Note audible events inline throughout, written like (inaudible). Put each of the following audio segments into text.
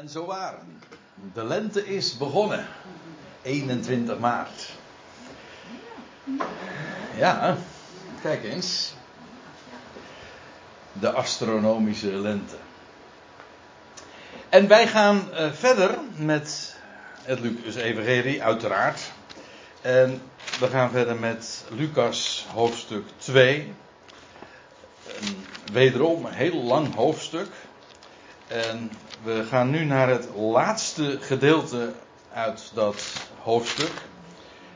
En zo waar. De lente is begonnen. 21 maart. Ja, kijk eens. De astronomische lente. En wij gaan uh, verder met het Lucas Evangelie, uiteraard. En we gaan verder met Lucas hoofdstuk 2. Een, wederom een heel lang hoofdstuk. En we gaan nu naar het laatste gedeelte uit dat hoofdstuk.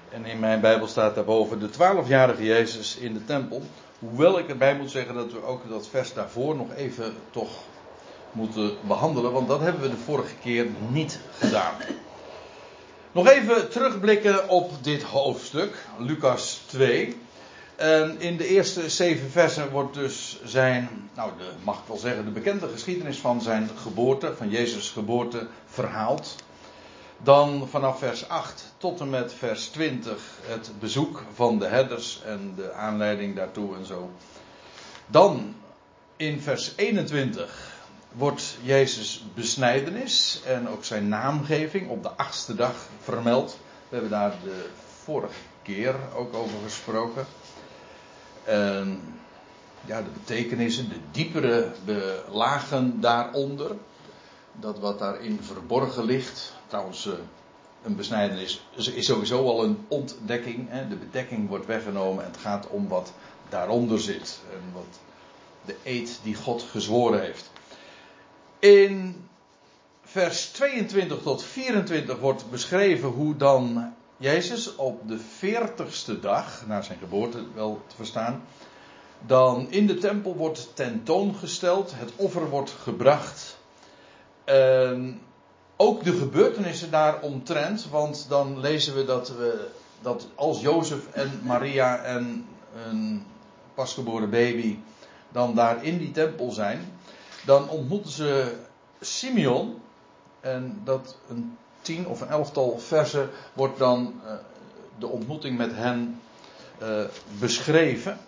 En in mijn Bijbel staat daarboven de twaalfjarige Jezus in de tempel. Hoewel ik erbij moet zeggen dat we ook dat vers daarvoor nog even toch moeten behandelen. Want dat hebben we de vorige keer niet gedaan. Nog even terugblikken op dit hoofdstuk, Lucas 2. En in de eerste zeven versen wordt dus zijn, nou de, mag ik wel zeggen, de bekende geschiedenis van zijn geboorte, van Jezus' geboorte, verhaald. Dan vanaf vers 8 tot en met vers 20 het bezoek van de herders en de aanleiding daartoe en zo. Dan in vers 21 wordt Jezus besnijdenis en ook zijn naamgeving op de achtste dag vermeld. We hebben daar de vorige keer ook over gesproken. En ja, de betekenissen, de diepere lagen daaronder. Dat wat daarin verborgen ligt. Trouwens, eh, een besnijdenis is sowieso al een ontdekking. Hè? De bedekking wordt weggenomen en het gaat om wat daaronder zit. En wat de eed die God gezworen heeft. In vers 22 tot 24 wordt beschreven hoe dan Jezus op de 40ste dag, na zijn geboorte wel te verstaan, dan in de tempel wordt tentoongesteld, het offer wordt gebracht. En ook de gebeurtenissen daaromtrent, want dan lezen we dat, we dat als Jozef en Maria en een pasgeboren baby dan daar in die tempel zijn, dan ontmoeten ze Simeon. En dat een of een elftal versen wordt dan uh, de ontmoeting met hen uh, beschreven.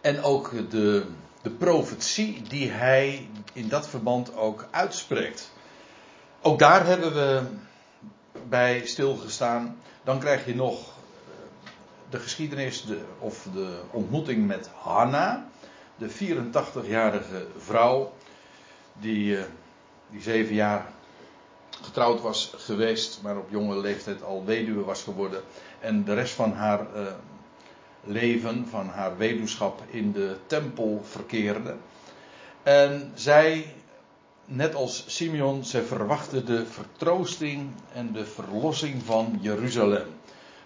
En ook de, de profetie die hij in dat verband ook uitspreekt. Ook daar hebben we bij stilgestaan. Dan krijg je nog eh, de geschiedenis de, of de ontmoeting met Hanna, de 84-jarige vrouw die, die zeven jaar getrouwd was geweest, maar op jonge leeftijd al weduwe was geworden. En de rest van haar uh, leven, van haar weduwschap in de tempel verkeerde. En zij, net als Simeon, zij verwachtte de vertroosting en de verlossing van Jeruzalem.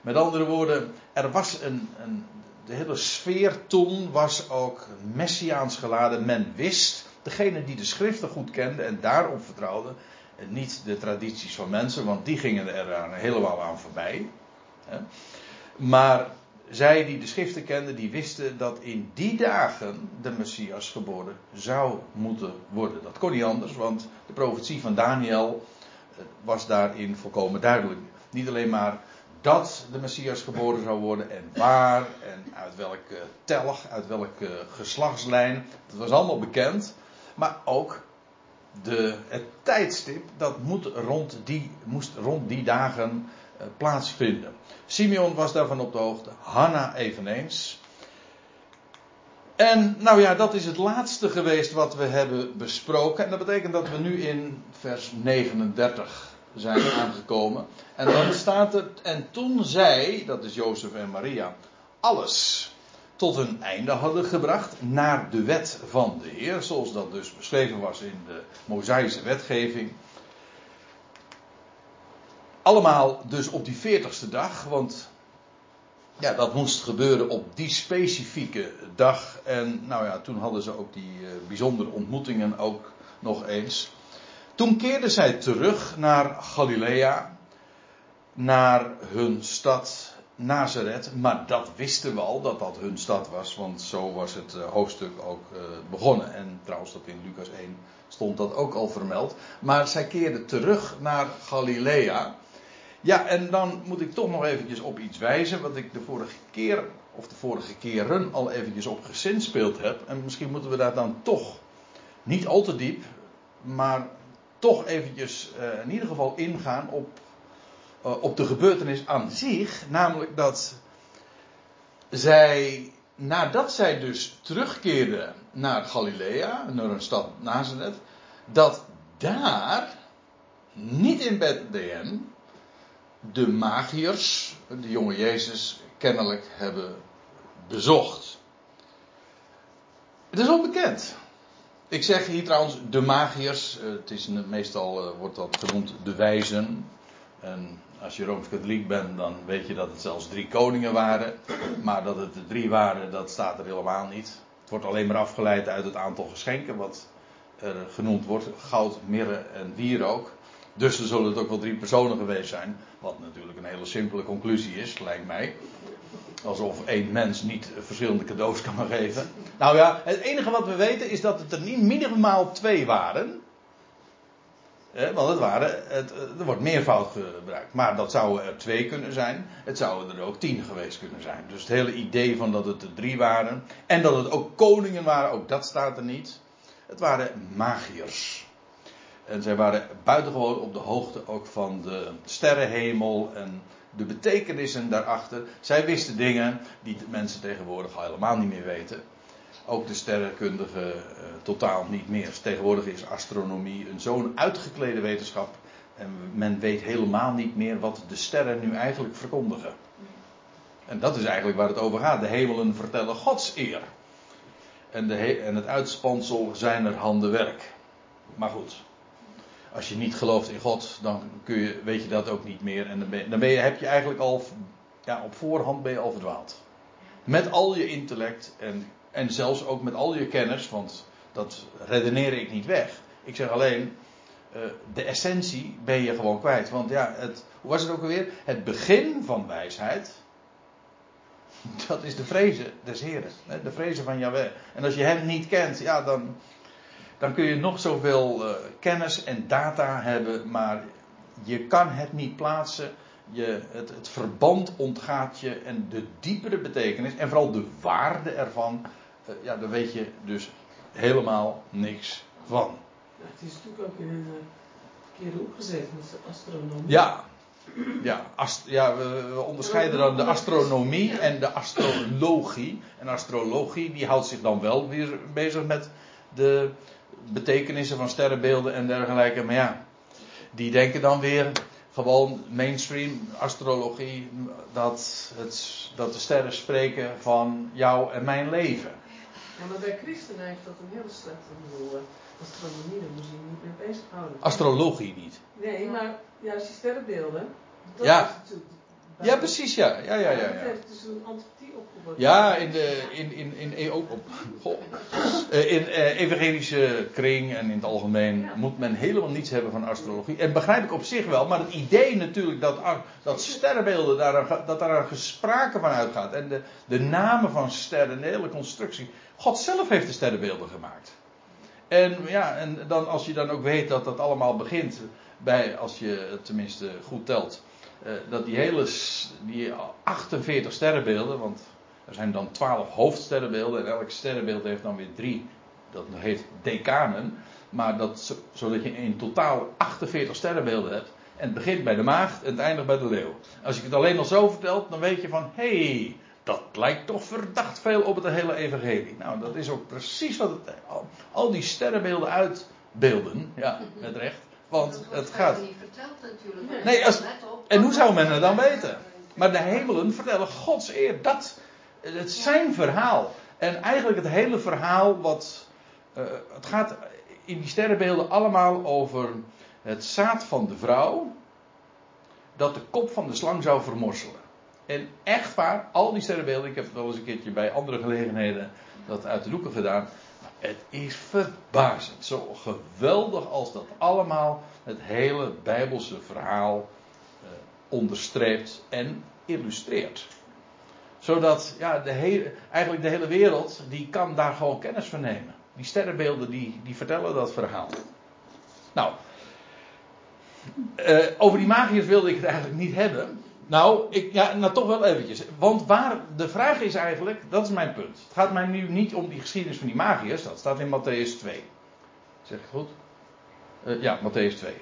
Met andere woorden, er was een, een de hele sfeer toen was ook messiaans geladen. Men wist, degene die de schriften goed kende en daarop vertrouwde, niet de tradities van mensen, want die gingen er aan, helemaal aan voorbij. Maar zij die de schriften kenden, die wisten dat in die dagen de Messias geboren zou moeten worden. Dat kon niet anders, want de profetie van Daniel eh, was daarin volkomen duidelijk. Niet alleen maar dat de Messias geboren zou worden en waar en uit welke telg, uit welke geslachtslijn. Dat was allemaal bekend. Maar ook de, het tijdstip, dat moet rond die, moest rond die dagen uh, plaatsvinden. Simeon was daarvan op de hoogte, Hanna eveneens. En nou ja, dat is het laatste geweest wat we hebben besproken. En dat betekent dat we nu in vers 39 zijn (coughs) aangekomen. En dan staat er, en toen zij, dat is Jozef en Maria, alles tot een einde hadden gebracht naar de wet van de Heer, zoals dat dus beschreven was in de Mosaïsche wetgeving. Allemaal dus op die veertigste dag, want ja, dat moest gebeuren op die specifieke dag. En nou ja, toen hadden ze ook die uh, bijzondere ontmoetingen ook nog eens. Toen keerden zij terug naar Galilea, naar hun stad Nazareth, maar dat wisten we al dat dat hun stad was, want zo was het uh, hoofdstuk ook uh, begonnen. En trouwens, dat in Lucas 1 stond dat ook al vermeld. Maar zij keerden terug naar Galilea. Ja, en dan moet ik toch nog eventjes op iets wijzen, wat ik de vorige keer, of de vorige keren al eventjes op gezinspeeld heb. En misschien moeten we daar dan toch niet al te diep, maar toch eventjes uh, in ieder geval ingaan op, op de gebeurtenis aan zich. Namelijk dat zij, nadat zij dus terugkeerden naar Galilea, naar een stad Nazareth, dat daar, niet in Bethlehem, de magiërs, de jonge Jezus, kennelijk hebben bezocht. Het is onbekend. Ik zeg hier trouwens de magiërs. Eh, het is meestal uh, wordt dat genoemd de wijzen. En als je rooms-katholiek bent, dan weet je dat het zelfs drie koningen waren. Maar dat het er drie waren, dat staat er helemaal niet. Het wordt alleen maar afgeleid uit het aantal geschenken wat er genoemd wordt: goud, mirre en wierook. Dus er zullen het ook wel drie personen geweest zijn. Wat natuurlijk een hele simpele conclusie is, lijkt mij. Alsof één mens niet verschillende cadeaus kan geven. Nou ja, het enige wat we weten is dat het er niet minimaal twee waren. Want het waren, het, er wordt meervoud gebruikt. Maar dat zouden er twee kunnen zijn. Het zouden er ook tien geweest kunnen zijn. Dus het hele idee van dat het er drie waren. En dat het ook koningen waren, ook dat staat er niet. Het waren magiërs. En zij waren buitengewoon op de hoogte ook van de sterrenhemel en de betekenissen daarachter. Zij wisten dingen die de mensen tegenwoordig al helemaal niet meer weten. Ook de sterrenkundigen uh, totaal niet meer. Tegenwoordig is astronomie een zo'n uitgeklede wetenschap. En men weet helemaal niet meer wat de sterren nu eigenlijk verkondigen. En dat is eigenlijk waar het over gaat. De hemelen vertellen Gods eer. En, de en het uitspansel zijn er handenwerk. Maar goed, als je niet gelooft in God, dan kun je, weet je dat ook niet meer. En dan, ben, dan ben je, heb je eigenlijk al, ja, op voorhand ben je al verdwaald. Met al je intellect en, en zelfs ook met al je kennis, want dat redeneer ik niet weg. Ik zeg alleen, uh, de essentie ben je gewoon kwijt. Want ja, het, hoe was het ook alweer? Het begin van wijsheid, (laughs) dat is de vrezen des Heren. De vrezen van Yahweh. En als je hem niet kent, ja, dan, dan kun je nog zoveel uh, kennis en data hebben, maar je kan het niet plaatsen. Je, het, het, verband ontgaat je en de diepere betekenis en vooral de waarde ervan, ja, daar weet je dus helemaal niks van. Ja, het is natuurlijk ook in een uh, verkeerde hoek gezet met de astronomie. Ja, ja, ast, ja we, we, onderscheiden dan de astronomie en de astrologie. En astrologie die houdt zich dan wel weer bezig met de betekenissen van sterrenbeelden en dergelijke. Maar ja, die denken dan weer gewoon mainstream astrologie dat, het, dat de sterren spreken van jou en mijn leven. Ja, maar bij christenen heeft dat een hele slechte bedoel. Astronomie, daar moet je niet mee bezighouden. Astrologie niet. Nee, maar juist die sterrenbeelden. Dat ja. is natuurlijk ja, precies, ja. Ja, ja, ja. dus een antipathie opgebouwd. Ja, in de, in, in, in, in, op, op, in evangelische kring en in het algemeen ja. moet men helemaal niets hebben van astrologie. En begrijp ik op zich wel, maar het idee natuurlijk dat, dat sterrenbeelden, daar, dat daar een gesprake van uitgaat. En de, de namen van sterren, de hele constructie. God zelf heeft de sterrenbeelden gemaakt. En ja, en dan als je dan ook weet dat dat allemaal begint bij, als je het tenminste goed telt dat die hele die 48 sterrenbeelden, want er zijn dan 12 hoofdsterrenbeelden en elk sterrenbeeld heeft dan weer drie, dat heet decanen, maar dat, zodat je in totaal 48 sterrenbeelden hebt. En het begint bij de maagd en het eindigt bij de leeuw. Als ik het alleen al zo vertel, dan weet je van, hé, hey, dat lijkt toch verdacht veel op het hele evangelie. Nou, dat is ook precies wat het, al, al die sterrenbeelden uitbeelden, ja, met recht. Want het gaat. niet verteld natuurlijk. Nee, als, en hoe zou men het dan weten? Maar de hemelen vertellen Gods eer. Dat, het zijn verhaal. En eigenlijk het hele verhaal wat. Uh, het gaat in die sterrenbeelden allemaal over het zaad van de vrouw. Dat de kop van de slang zou vermorselen. En echt waar, al die sterrenbeelden. Ik heb het wel eens een keertje bij andere gelegenheden dat uit de doeken gedaan. Het is verbazend. Zo geweldig als dat allemaal het hele Bijbelse verhaal eh, onderstreept en illustreert. Zodat ja, de hele, eigenlijk de hele wereld die kan daar gewoon kennis van nemen. Die sterrenbeelden die, die vertellen dat verhaal. Nou, uh, over die magiërs wilde ik het eigenlijk niet hebben. Nou, ik, ja, nou toch wel eventjes. Want waar, de vraag is eigenlijk, dat is mijn punt. Het gaat mij nu niet om die geschiedenis van die magiërs, dat staat in Matthäus 2. Zeg ik goed? Uh, ja, Matthäus 2.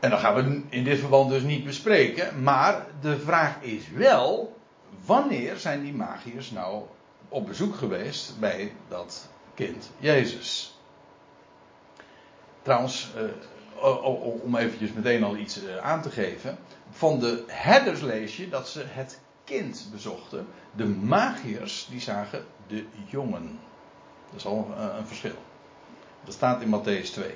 En dat gaan we in dit verband dus niet bespreken. Maar de vraag is wel: wanneer zijn die magiërs nou op bezoek geweest bij dat kind Jezus? Trouwens, uh, om eventjes meteen al iets uh, aan te geven. Van de herders lees je dat ze het kind bezochten. De magiërs die zagen de jongen. Dat is al een verschil. Dat staat in Matthäus 2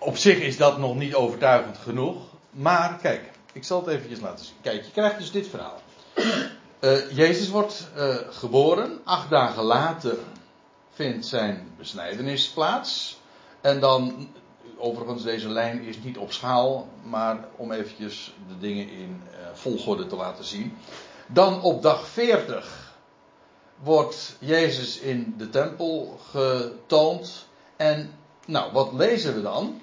op zich is dat nog niet overtuigend genoeg. Maar kijk, ik zal het eventjes laten zien. Kijk, je krijgt dus dit verhaal. Uh, (clears throat) Jezus wordt uh, geboren. Acht dagen later vindt zijn besnijdenis plaats. En dan, overigens, deze lijn is niet op schaal, maar om eventjes de dingen in uh, volgorde te laten zien. Dan op dag 40 wordt Jezus in de tempel getoond. En, nou, wat lezen we dan?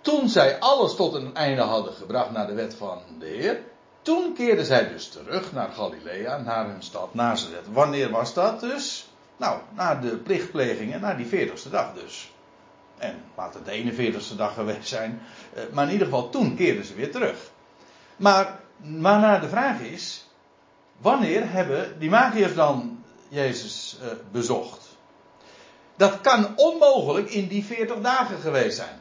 Toen zij alles tot een einde hadden gebracht naar de wet van de Heer, toen keerden zij dus terug naar Galilea, naar hun stad Nazareth. Wanneer was dat dus? Nou, na de plichtplegingen, na die 40ste dag dus. En laat het de 41ste dag geweest zijn. Eh, maar in ieder geval, toen keerden ze weer terug. Maar, maar naar de vraag is, wanneer hebben die magiërs dan Jezus uh, bezocht? Dat kan onmogelijk in die 40 dagen geweest zijn.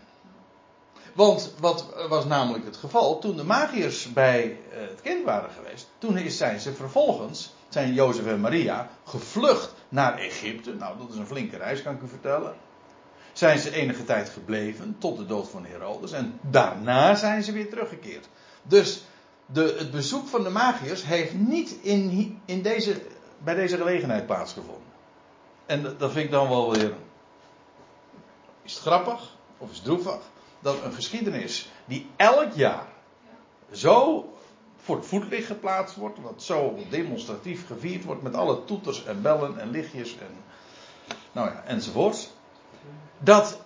Want wat was namelijk het geval? Toen de magiërs bij eh, het kind waren geweest, toen zijn ze vervolgens, zijn Jozef en Maria, gevlucht naar Egypte. Nou, dat is een flinke reis, kan ik u vertellen. Zijn ze enige tijd gebleven, tot de dood van Herodes. En daarna zijn ze weer teruggekeerd. Dus de, het bezoek van de magiërs heeft niet in, in deze, bij deze gelegenheid plaatsgevonden. En dat vind ik dan wel weer. Is het grappig? Of is het droevig? Dat een geschiedenis die elk jaar zo voor het voetlicht geplaatst wordt, wat zo demonstratief gevierd wordt met alle toeters en bellen en lichtjes en nou ja, enzovoorts. Dat,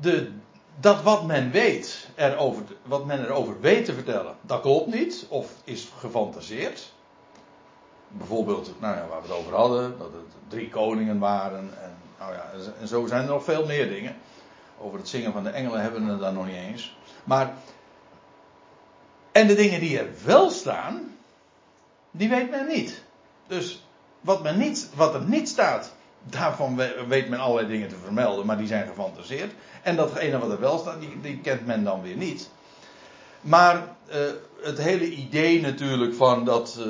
de, dat wat men weet, erover, wat men erover weet te vertellen, dat klopt niet of is gefantaseerd. Bijvoorbeeld, nou ja, waar we het over hadden, dat het drie koningen waren en, nou ja, en zo zijn er nog veel meer dingen. Over het zingen van de engelen hebben we het dan nog niet eens. Maar. En de dingen die er wel staan, die weet men niet. Dus wat, men niet, wat er niet staat, daarvan weet men allerlei dingen te vermelden, maar die zijn gefantaseerd. En datgene wat er wel staat, die, die kent men dan weer niet. Maar uh, het hele idee natuurlijk van dat uh,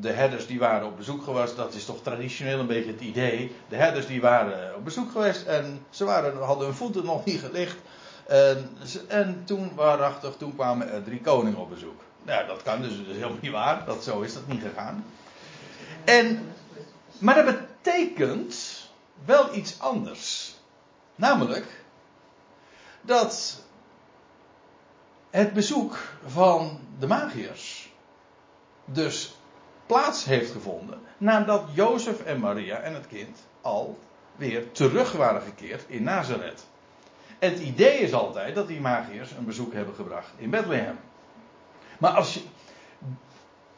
de herders die waren op bezoek geweest, dat is toch traditioneel een beetje het idee. De herders die waren op bezoek geweest en ze waren, hadden hun voeten nog niet gelicht. En, en toen, waarachtig, toen kwamen er drie koningen op bezoek. Nou, dat kan dus, dus helemaal niet waar. Dat, zo is dat niet gegaan. En, maar dat betekent wel iets anders. Namelijk dat het bezoek van de magiërs dus plaats heeft gevonden nadat Jozef en Maria en het kind al weer terug waren gekeerd in Nazareth. En het idee is altijd dat die magiërs een bezoek hebben gebracht in Bethlehem. Maar als je.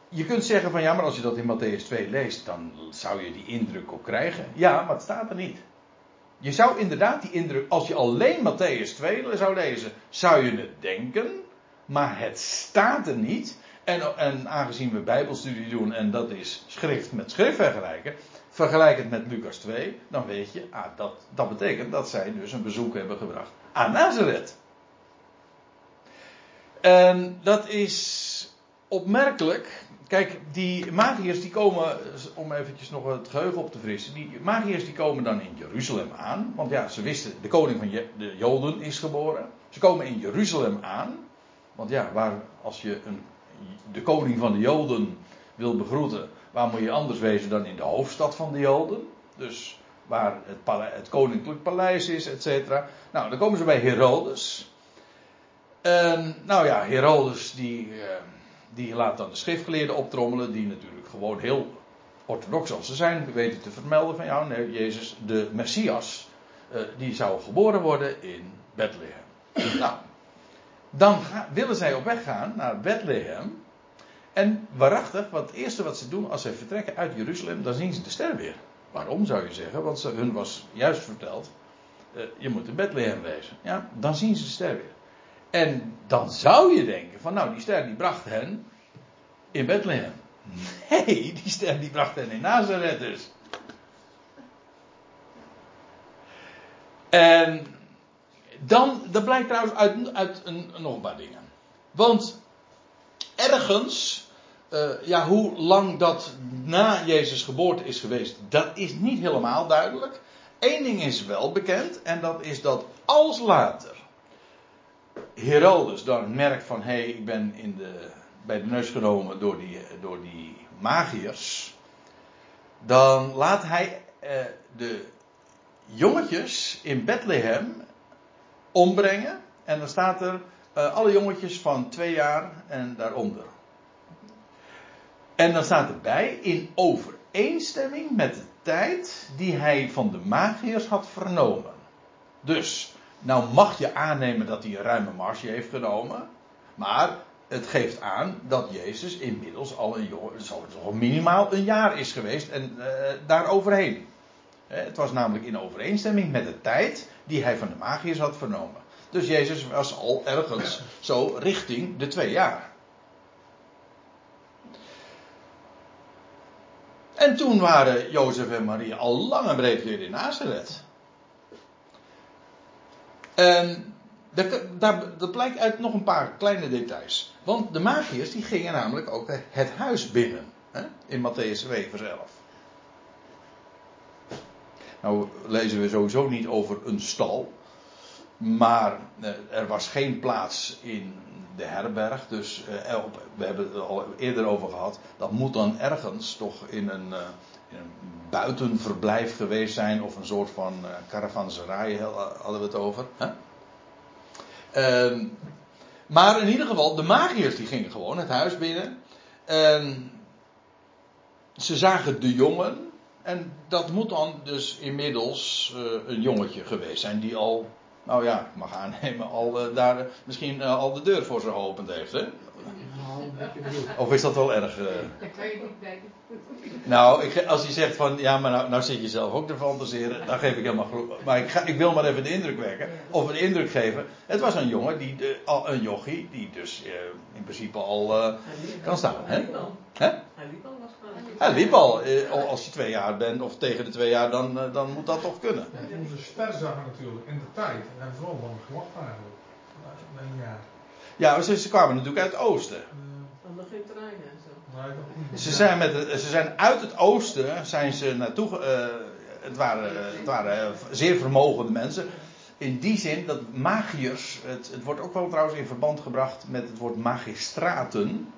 Je kunt zeggen van ja, maar als je dat in Matthäus 2 leest, dan zou je die indruk ook krijgen. Ja, maar het staat er niet. Je zou inderdaad die indruk, als je alleen Matthäus 2 zou lezen, zou je het denken, maar het staat er niet. En, en aangezien we Bijbelstudie doen en dat is schrift met schrift vergelijken, vergelijk het met Lucas 2, dan weet je, ah, dat, dat betekent dat zij dus een bezoek hebben gebracht aan Nazareth. En dat is opmerkelijk. Kijk, die magiërs die komen, om eventjes nog het geheugen op te frissen, die magiërs die komen dan in Jeruzalem aan. Want ja, ze wisten, de koning van de Joden is geboren. Ze komen in Jeruzalem aan. Want ja, waar, als je een de koning van de Joden wil begroeten, waar moet je anders wezen dan in de hoofdstad van de Joden? Dus waar het, het koninklijk paleis is, et cetera. Nou, dan komen ze bij Herodes. En, nou ja, Herodes die, eh, die laat dan de schriftgeleerden optrommelen, die natuurlijk gewoon heel orthodox als ze zijn, weten te vermelden van ja, nee, Jezus, de Messias, uh, die zou geboren worden in Bethlehem. nou, dan willen zij op weg gaan naar Bethlehem. En waarachtig, wat het eerste wat ze doen als zij vertrekken uit Jeruzalem, dan zien ze de ster weer. Waarom zou je zeggen? Want ze, hun was juist verteld, uh, je moet in Bethlehem wezen. Ja, dan zien ze de ster weer. En dan zou je denken van nou, die ster die bracht hen in Bethlehem. Nee, die ster die bracht hen in Nazareth dus. En dan, blijkt trouwens uit, uit een, nog een paar dingen. Want ergens, uh, ja, hoe lang dat na Jezus' geboorte is geweest, dat is niet helemaal duidelijk. Eén ding is wel bekend, en dat is dat als later Herodes dan merkt van, hé, hey, ik ben in de, bij de neus genomen door die, door die magiërs, dan laat hij uh, de jongetjes in Bethlehem ombrengen. En dan staat er uh, alle jongetjes van twee jaar en daaronder. En dan staat erbij in overeenstemming met de tijd die hij van de magiërs had vernomen. Dus, nou mag je aannemen dat hij een ruime marge heeft genomen. Maar het geeft aan dat Jezus inmiddels al een minimaal een jaar is geweest en uh, daar overheen. Het was namelijk in overeenstemming met de tijd die hij van de magiërs had vernomen. Dus Jezus was al ergens zo richting de twee jaar. En toen waren Jozef en Maria al lang en breed weer in Nazareth. En dat, blijkt uit nog een paar kleine details. Want de magiërs die gingen namelijk ook het huis binnen. Hè, in Matthäus 2 vers 11. Nou lezen we sowieso niet over een stal. Maar eh, er was geen plaats in de herberg. Dus eh, we hebben het al eerder over gehad. Dat moet dan ergens toch in een, eh, in een buitenverblijf geweest zijn. Of een soort van caravanserij hadden we het over. Ehm, maar in ieder geval, de magiërs die gingen gewoon het huis binnen. En ze zagen de jongen. En dat moet dan dus inmiddels een jongetje geweest zijn die al nou ja, ik mag aannemen, al uh, daar misschien uh, al de deur voor ze geopend heeft, hè? Of is dat wel erg? Uh... Nou, ik, als hij zegt van, ja, maar nou, nou zit je zelf ook te fantaseren, dan geef ik helemaal goed. Maar ik, ga, ik wil maar even de indruk wekken, of een indruk geven. Het was een jongen, die, de, al, een jochie, die dus in principe al kan staan, hè? Hè? Hij liep al hij liep al. Als je twee jaar bent, of tegen de twee jaar, dan, dan moet dat toch kunnen. Ja, onze ster zagen natuurlijk in de tijd. En hebben ze wel lang gewacht eigenlijk. Een jaar. Ja, ze, ze kwamen natuurlijk uit het oosten. Dan nog geen treinen en zo. Ze zijn, met ze zijn uit het oosten zijn ze naartoe. Uh, het waren, het waren zeer vermogende mensen. In die zin dat magiërs. Het, het wordt ook wel trouwens in verband gebracht met het woord magistraten.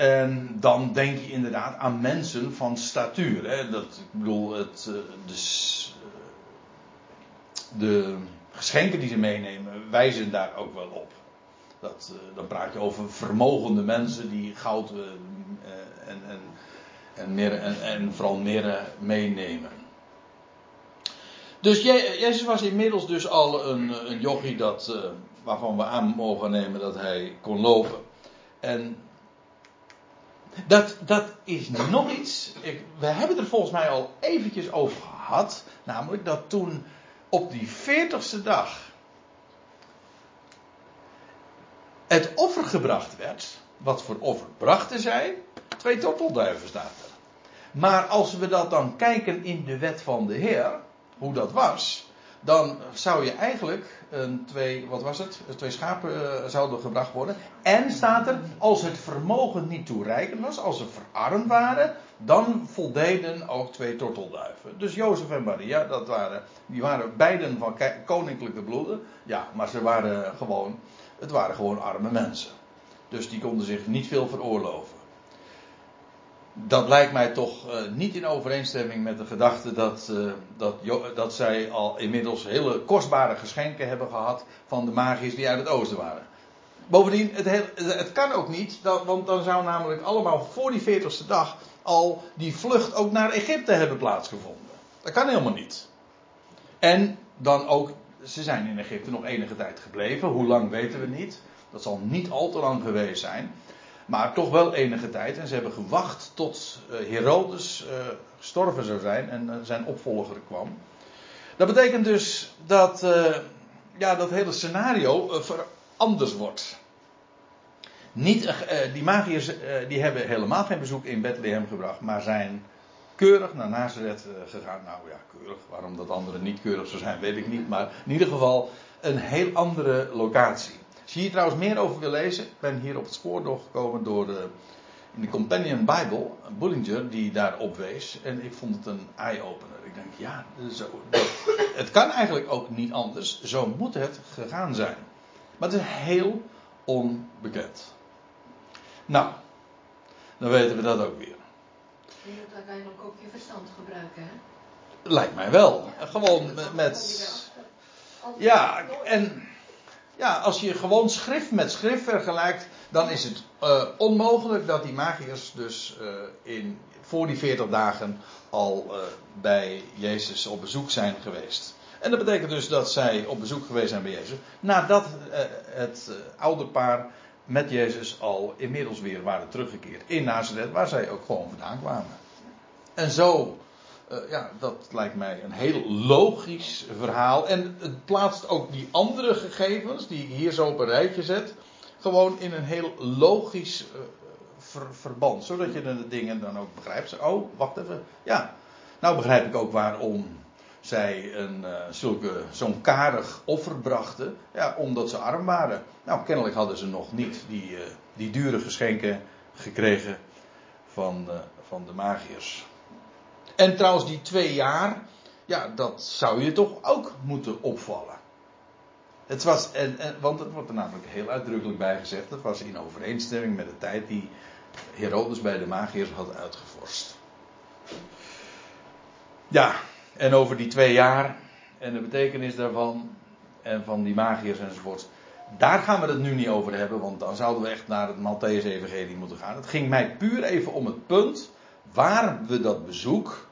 En dan denk je inderdaad aan mensen van statuur. Hè? Dat, ik bedoel, het, eh, de geschenken die ze meenemen wijzen daar ook wel op. Dat, uh, dan praat je over vermogende mensen die goud uh, en, en, en, meer, en, en vooral meer meenemen. Dus Jezus was inmiddels dus al een, een jochie dat, waarvan we aan mogen nemen dat hij kon lopen. En dat, dat is nog iets. Ik, we hebben er volgens mij al eventjes over gehad. Namelijk dat toen op die veertigste dag. het offer gebracht werd. Wat voor offer brachten zij? Twee tortelduiven staat er. Maar als we dat dan kijken in de wet van de Heer. Hoe dat was dan zou je eigenlijk een twee, wat was het? Twee schapen uh, zouden gebracht worden. En staat er, als het vermogen niet toereikend was, als ze verarmd waren, dan voldeden ook twee tortelduiven. Dus Jozef en Maria, dat waren, die waren beiden van koninklijke bloeden. Ja, maar ze waren gewoon, het waren gewoon arme mensen. Dus die konden zich niet veel veroorloven dat lijkt mij toch uh, niet in overeenstemming met de gedachte dat, uh, dat, dat zij al inmiddels hele kostbare geschenken hebben gehad van de magiërs die uit het oosten waren. Bovendien, het, het kan ook niet, want dan zou namelijk allemaal voor die 40ste dag al die vlucht ook naar Egypte hebben plaatsgevonden. Dat kan helemaal niet. En dan ook, ze zijn in Egypte nog enige tijd gebleven. Hoe lang weten we niet. Dat zal niet al te lang geweest zijn. Maar toch wel enige tijd. En ze hebben gewacht tot uh, Herodes uh, gestorven zou zijn en eh, zijn opvolger kwam. Dat betekent dus dat ja, dat hele scenario veranderd wordt. Niet, die magiërs die hebben helemaal geen bezoek in Bethlehem gebracht, maar zijn keurig naar Nazareth gegaan. Nou ja, keurig. Waarom dat anderen niet keurig zou zijn, weet ik niet. Maar in ieder geval een heel andere locatie. Als je hier trouwens meer over wil lezen, ik ben hier op het spoor doorgekomen door de, in de Companion Bible, Bullinger, die daarop wees. En ik vond het een eye-opener. Ik denk, ja, zo, het kan eigenlijk ook niet anders. Zo moet het gegaan zijn. Maar het is heel onbekend. Nou, dan weten we dat ook weer. Je moet uiteindelijk ook je verstand gebruiken, hè? Lijkt mij wel. Gewoon met. Ja, en. Ja, als je gewoon schrift met schrift vergelijkt, dan is het uh, onmogelijk dat die magiërs dus uh, in, voor die 40 dagen al uh, bij Jezus op bezoek zijn geweest. En dat betekent dus dat zij op bezoek geweest zijn bij Jezus, nadat het ouderpaar met Jezus al inmiddels weer waren teruggekeerd in Nazareth, waar zij ook gewoon vandaan kwamen. En zo uh, ja, dat lijkt mij een heel logisch verhaal. En het plaatst ook die andere gegevens, die ik hier zo op een rijtje zet, gewoon in een heel logisch ver, verband. Zodat je de dingen dan ook begrijpt. Oh, wacht even. Ja, nou begrijp ik ook waarom zij een, uh, zulke, zo'n karig offer brachten. Ja, omdat ze arm waren. Nou, kennelijk hadden ze nog niet die, die dure geschenken gekregen van, van de magiërs. En trouwens, die twee jaar, ja, dat zou je toch ook moeten opvallen. Het was, en, en, want het wordt er namelijk heel uitdrukkelijk bij gezegd, het was in overeenstemming met de tijd die Herodes bij de magiërs had uitgevorst. Ja, en over die twee jaar en de betekenis daarvan en van die magiërs enzovoort. Daar gaan we het nu niet over hebben, want dan zouden we echt naar het Matthäus-evangelie moeten gaan. Het ging mij puur even om het punt waar we dat bezoek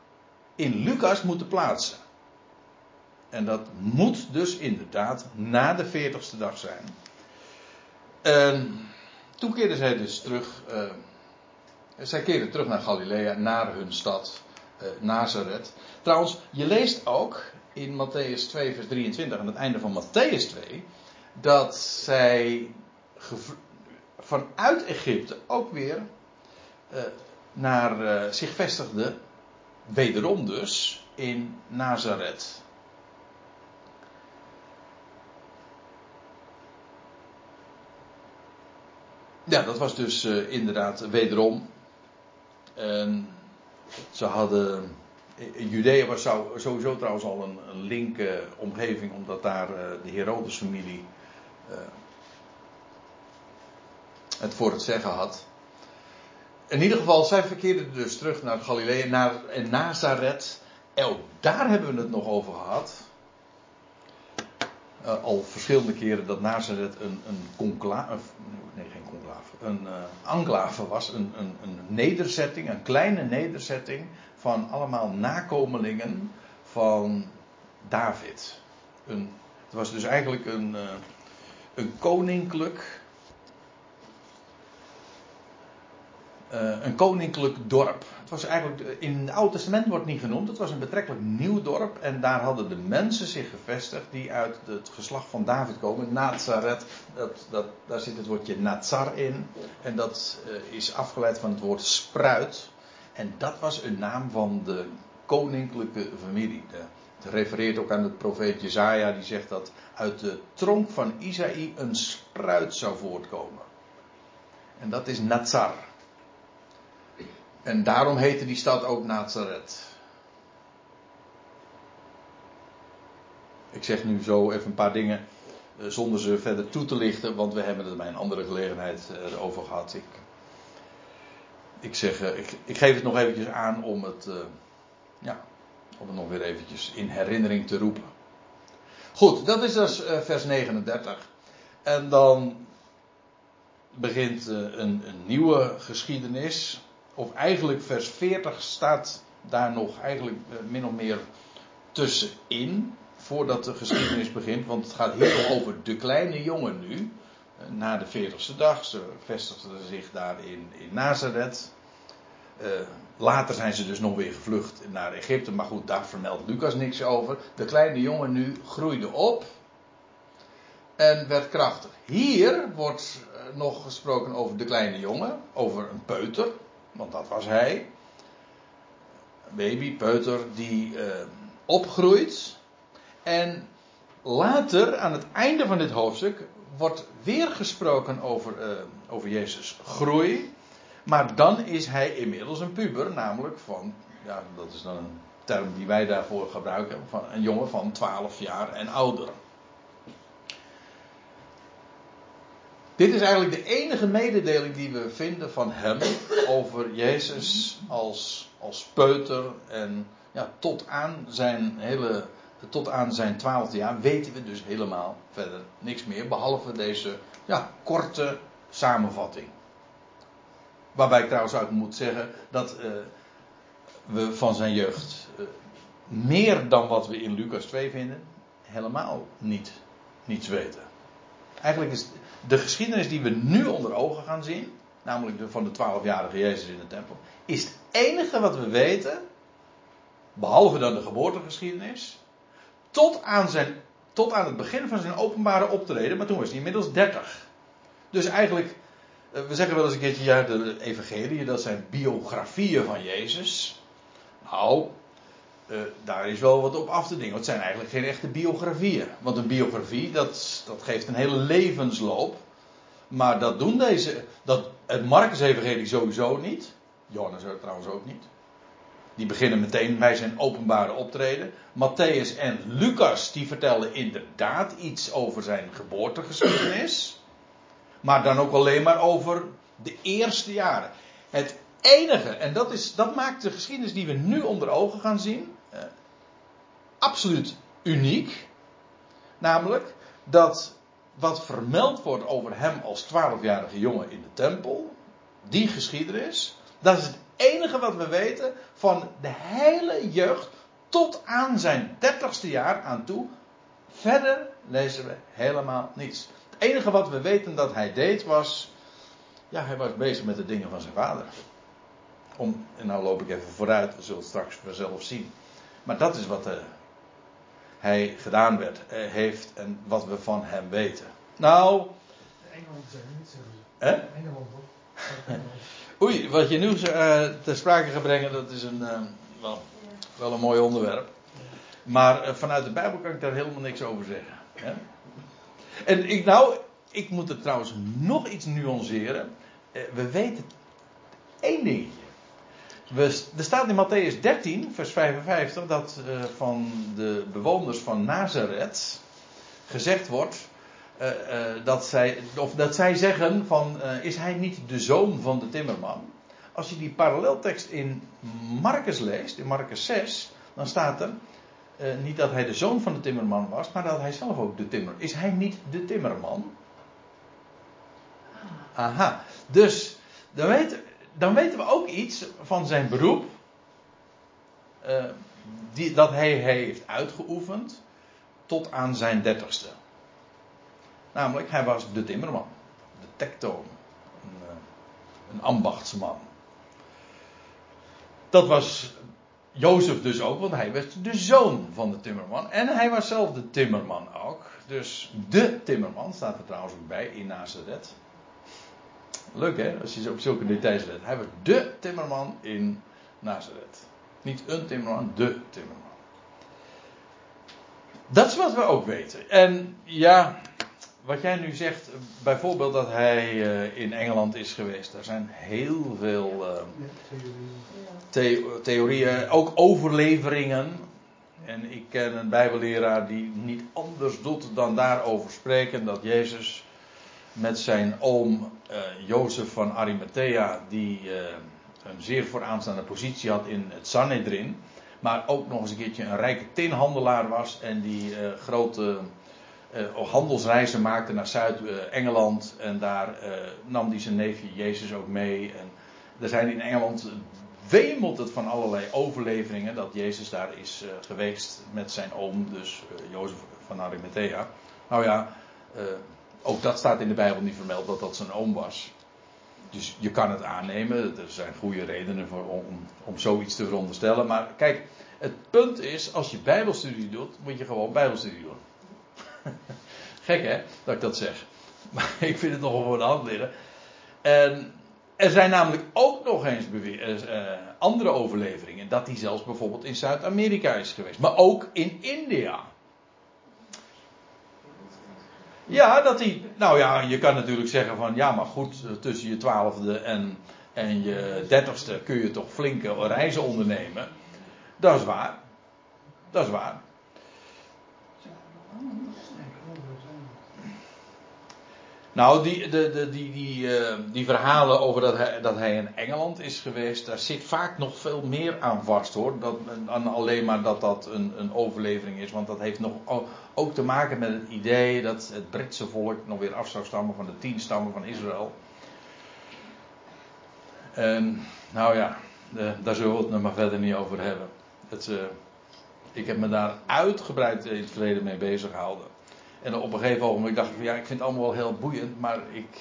in Lucas moeten plaatsen. En dat moet dus inderdaad na de 40ste dag zijn. En toen keerden zij dus terug. Uh, zij keerden terug naar Galilea, naar hun stad uh, Nazareth. Trouwens, je leest ook in Matthäus 2, vers 23, aan het einde van Matthäus 2, dat zij vanuit Egypte ook weer uh, naar zich vestigden wederom dus in Nazareth. Ja, dat was dus uh, inderdaad wederom. Ze hadden. Judea was sowieso trouwens al een, een linke omgeving, omdat daar uh, de Herodes-familie het voor het zeggen had in ieder geval, zij verkeerden dus terug naar Galilea, naar Nazareth. Ook daar hebben we het nog over gehad. Uh, al verschillende keren dat Nazareth een, een conclave, nee geen conclave, een uh, enclave was, een, een, een, nederzetting, een kleine nederzetting van allemaal nakomelingen van David. Een, het was dus eigenlijk een, uh, een koninklijk uh, een koninklijk dorp. Het was eigenlijk, eh, in het Oude Testament wordt het niet genoemd, het was een betrekkelijk nieuw dorp. En daar hadden de mensen zich gevestigd die uit het geslacht van David komen. Nazareth, dat, dat, daar zit het woordje Nazar in. En dat uh, is afgeleid van het woord spruit. En dat was een naam van de koninklijke familie. Het refereert ook aan de profeet Jezaja, die zegt dat uit de tronk van Isaïe een spruit zou voortkomen. En dat is Nazar. En daarom heette die stad ook Nazareth. Ik zeg nu zo even een paar dingen eh, zonder ze verder toe te lichten, want we hebben het bij een andere gelegenheid uh, over gehad. Ik, ik zeg, uh, ik, ik, geef het nog eventjes aan om het, ja, om het nog weer eventjes in herinnering te roepen. Goed, dat is dus vers 39. En dan begint een, een nieuwe geschiedenis of eigenlijk vers 40 staat daar nog eigenlijk eh, min of meer tussenin. Voordat de geschiedenis begint. Want het gaat heel over de kleine jongen nu. Eh, na de 40ste dag. Ze vestigden zich daar in, in Nazareth. Eh, later zijn ze dus nog weer gevlucht naar Egypte. Maar goed, daar vermeldt Lucas niks over. De kleine jongen nu groeide op. En werd krachtig. Hier wordt nog gesproken over de kleine jongen. Over een peuter. Want dat was hij. Baby, peuter, die eh, opgroeit. En later, aan het einde van dit hoofdstuk, wordt weer gesproken over, uh, over Jezus' groei. Maar dan is hij inmiddels een puber, namelijk van, ja, dat is dan een term die wij daarvoor gebruiken, van een jongen van 12 jaar en ouder. Dit is eigenlijk de enige mededeling die we vinden van hem over Jezus als, als peuter en ja, tot aan zijn hele tot aan zijn twaalfde jaar weten we dus helemaal verder niks meer. Behalve deze ja, korte samenvatting. Waarbij ik trouwens ook moet zeggen dat uh, we van zijn jeugd uh, meer dan wat we in Lucas 2 vinden, helemaal niet, niets weten. Eigenlijk is de geschiedenis die we nu onder ogen gaan zien, namelijk de van de twaalfjarige Jezus in de tempel, is het enige wat we weten, behalve dan de geboortegeschiedenis, tot aan, zijn, tot aan het begin van zijn openbare optreden, maar toen was hij inmiddels 30. Dus eigenlijk, eh, we zeggen wel eens een keertje, ja, de evangelie, dat zijn biografieën van Jezus. Nou, uh, daar is wel wat op af te dingen. Het zijn eigenlijk geen echte biografieën. Want een biografie, dat, dat geeft een hele levensloop. Maar dat doen deze, dat, het Marcus-evangelie sowieso niet. Johannes trouwens ook niet. Die beginnen meteen bij zijn openbare optreden. Matthäus en Lucas die vertellen inderdaad iets over zijn geboortegeschiedenis. Maar dan ook alleen maar over de eerste jaren. Het enige, en dat, is, dat maakt de geschiedenis die we nu onder ogen gaan zien, eh, absoluut uniek. Namelijk dat wat vermeld wordt over hem als twaalfjarige jongen in de tempel, die geschiedenis, dat is het enige wat we weten van de hele jeugd tot aan zijn dertigste jaar aan toe. Verder lezen we helemaal niets. Het enige wat we weten dat hij deed was. Ja, hij was bezig met de dingen van zijn vader. Om, en nou loop ik even vooruit, we zullen het straks vanzelf zien. Maar dat is wat uh, hij gedaan werd, uh, heeft en wat we van hem weten. Nou. Engeland zeggen niet zo. Hè? Engeland. Oei, wat je nu uh, ter sprake gaat brengen, dat is een, uh, wel, wel, een mooi onderwerp. Maar uh, vanuit de Bijbel kan ik daar helemaal niks over zeggen. Hè? En ik, nou, ik moet het trouwens nog iets nuanceren. we weten één dingetje. We, er staat in Matthäus 13, vers 55, dat van de bewoners van Nazareth gezegd wordt uh, uh, dat, zij, of dat zij zeggen van is hij niet de zoon van de timmerman? Als je die paralleltekst in Marcus leest, in Marcus 6, dan staat er niet dat hij de zoon van de timmerman was, maar dat hij zelf ook de timmer. Is hij niet de timmerman? Aha, dus dan weten, dan weten we ook iets van zijn beroep. die, dat hij heeft uitgeoefend tot aan zijn dertigste. Namelijk, hij was de timmerman. De tektoon. Een, eh, een ambachtsman. Dat was Jozef dus ook, want hij werd de zoon van de timmerman. En hij was zelf de timmerman ook. Dus de timmerman staat er trouwens ook bij in Nazareth. Leuk hè, als je op zulke details let. Hij was de timmerman in Nazareth. Niet een timmerman, de timmerman. Dat is wat we ook weten. En ja, wat jij nu zegt, bijvoorbeeld dat hij uh, in Engeland is geweest, daar zijn heel veel the theorieën, ook overleveringen. En ik ken een Bijbelleraar die niet anders doet dan daarover spreken dat Jezus met zijn oom uh, Jozef van Arimathea, die een zeer vooraanstaande positie had in het Sanhedrin, maar ook nog eens een keertje een rijke tinhandelaar was en die grote uh, handelsreizen maakte naar Zuid-Engeland. En daar nam hij zijn neefje Jezus ook mee. En er zijn in Engeland wemelt het van allerlei overleveringen dat Jezus daar is geweest met zijn oom, dus Jozef van Arimathea. Nou ja, ook dat staat in de Bijbel niet vermeld dat dat zijn oom was. dus je kan het aannemen. Er zijn goede redenen voor, om, om zoiets te veronderstellen. Maar kijk, het punt is, als je Bijbelstudie doet, moet je gewoon Bijbelstudie doen. (laughs) Gek hè, dat ik dat zeg. (laughs) Maar ik vind het nogal voor de hand liggen. En er zijn namelijk ook nog eens uh, andere overleveringen. Dat hij zelfs bijvoorbeeld in Zuid-Amerika is geweest. Maar ook in India. Ja, dat hij. Nou ja, je kan natuurlijk zeggen van ja, maar goed, eh, tussen je twaalfde en, en je dertigste kun je toch flinke reizen ondernemen. Dat is waar. Dat is waar. Nou, die, de, de, die, die, uh, die verhalen over dat hij, dat hij in Engeland is geweest, daar zit vaak nog veel meer aan vast hoor. Dat, dan alleen maar dat dat een, een overlevering is. Want dat heeft nog ook te maken met het idee dat het Britse volk nog weer af zou stammen van de tien stammen van Israël. En nou ja, daar zullen we het nog maar verder niet over hebben. Het, uh, ik heb me daar uitgebreid in het verleden mee bezig gehouden. En op een gegeven moment dacht ik van ja, ik vind het allemaal wel heel boeiend, maar ik,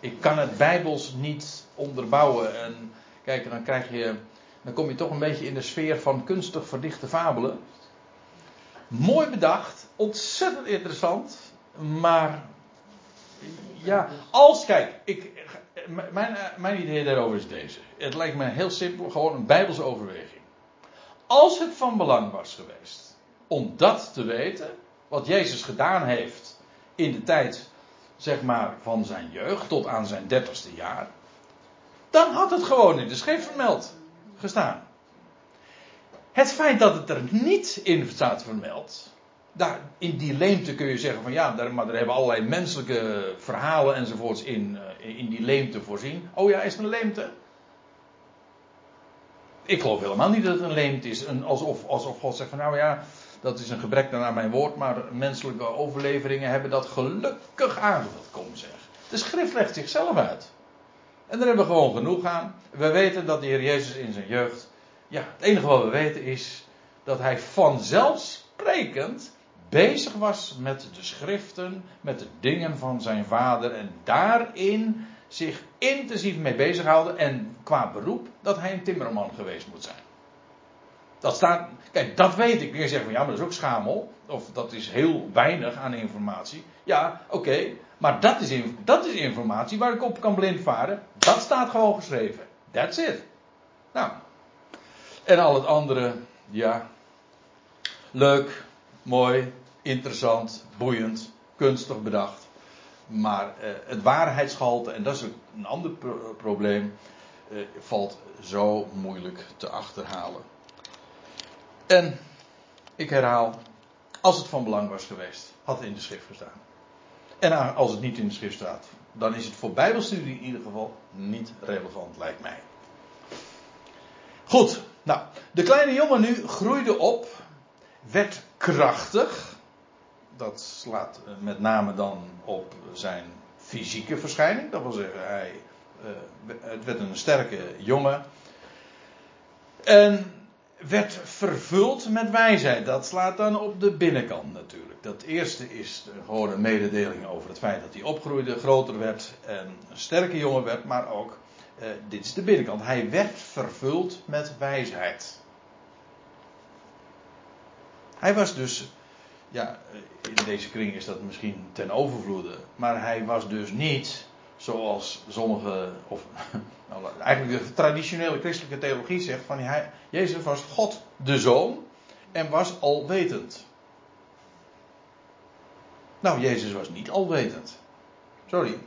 ik kan het bijbels niet onderbouwen. En kijk, dan krijg je, dan kom je toch een beetje in de sfeer van kunstig verdichte fabelen. Mooi bedacht, ontzettend interessant, maar ja, als, kijk, ik, mijn, mijn idee daarover is deze. Het lijkt me heel simpel, gewoon een bijbelse overweging. Als het van belang was geweest om dat te weten, wat Jezus gedaan heeft in de tijd, zeg maar, van zijn jeugd tot aan zijn dertigste jaar, dan had het gewoon in de schrift vermeld gestaan. Het feit dat het er niet in staat vermeld, daar, in die leemte kun je zeggen van ja, maar er hebben allerlei menselijke verhalen enzovoorts in, eh, in die leemte voorzien. Oh ja, is het een leemte? Ik geloof helemaal niet dat het een leemte is. Een, alsof, alsof God zegt van nou ja, dat is een gebrek naar mijn woord, maar menselijke overleveringen hebben dat gelukkig aangevuld. Kom zeg. De schrift legt zichzelf uit. En daar hebben we gewoon genoeg aan. We weten dat de Heer Jezus in zijn jeugd. Ja, het enige wat we weten is dat hij vanzelfsprekend bezig was met de schriften, met de dingen van zijn vader en daarin zich intensief mee bezighouden en qua beroep dat hij een timmerman geweest moet zijn. Dat staat, kijk, dat weet ik. Je zegt van ja, maar dat is ook schamel. Of dat is heel weinig aan informatie. Ja, oké. maar dat is, dat is informatie waar ik op kan blindvaren. Dat staat gewoon geschreven. That's it. Nou. En al het andere, ja. Leuk, mooi, interessant, boeiend, kunstig bedacht. Maar eh, het waarheidsgehalte, en dat is een ander probleem, eh, valt zo moeilijk te achterhalen. En ik herhaal, als het van belang was geweest, had het in de schrift gestaan. En als het niet in de schrift staat, dan is het voor Bijbelstudie in ieder geval niet relevant, lijkt mij. Goed, nou, de kleine jongen nu groeide op, werd krachtig. Dat slaat met name dan op zijn fysieke verschijning. Dat wil zeggen, hij, uh, het werd een sterke jongen. En werd vervuld met wijsheid. Dat slaat dan op de binnenkant natuurlijk. Dat eerste is gewoon een mededeling over het feit dat hij opgroeide, groter werd en een sterke jongen werd, maar ook, eh, dit is de binnenkant. Hij werd vervuld met wijsheid. Hij was dus, ja, in deze kring is dat misschien ten overvloede, maar hij was dus niet zoals sommige, of (laughs) nou, eigenlijk de traditionele christelijke theologie zegt, van hij, Jezus was God de Zoon en was alwetend. Nou, Jezus was niet alwetend. Sorry.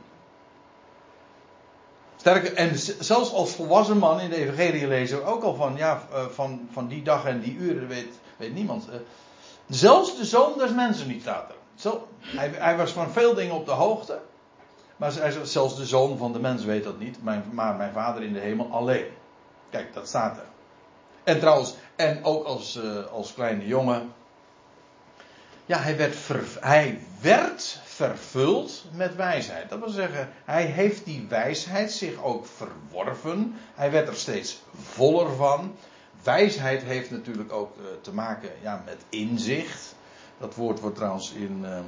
Sterker, en zelfs als volwassen man in de evangelie lezen we ook al van, ja, eh, van, van die dag en die uren weet, weet niemand. Eh. Zelfs de zoon des mensen niet staat er. Hij, hij was van veel dingen op de hoogte. Maar zelfs de zoon van de mens weet dat niet, maar mijn vader in de hemel alleen. Kijk, dat staat er. En trouwens, en ook als, uh, als kleine jongen. Ja, hij werd, hij werd vervuld met wijsheid. Dat wil zeggen, hij heeft die wijsheid zich ook verworven. Hij werd er steeds voller van. Wijsheid heeft natuurlijk ook uh, te maken ja, met inzicht. Dat woord wordt trouwens in. Uh,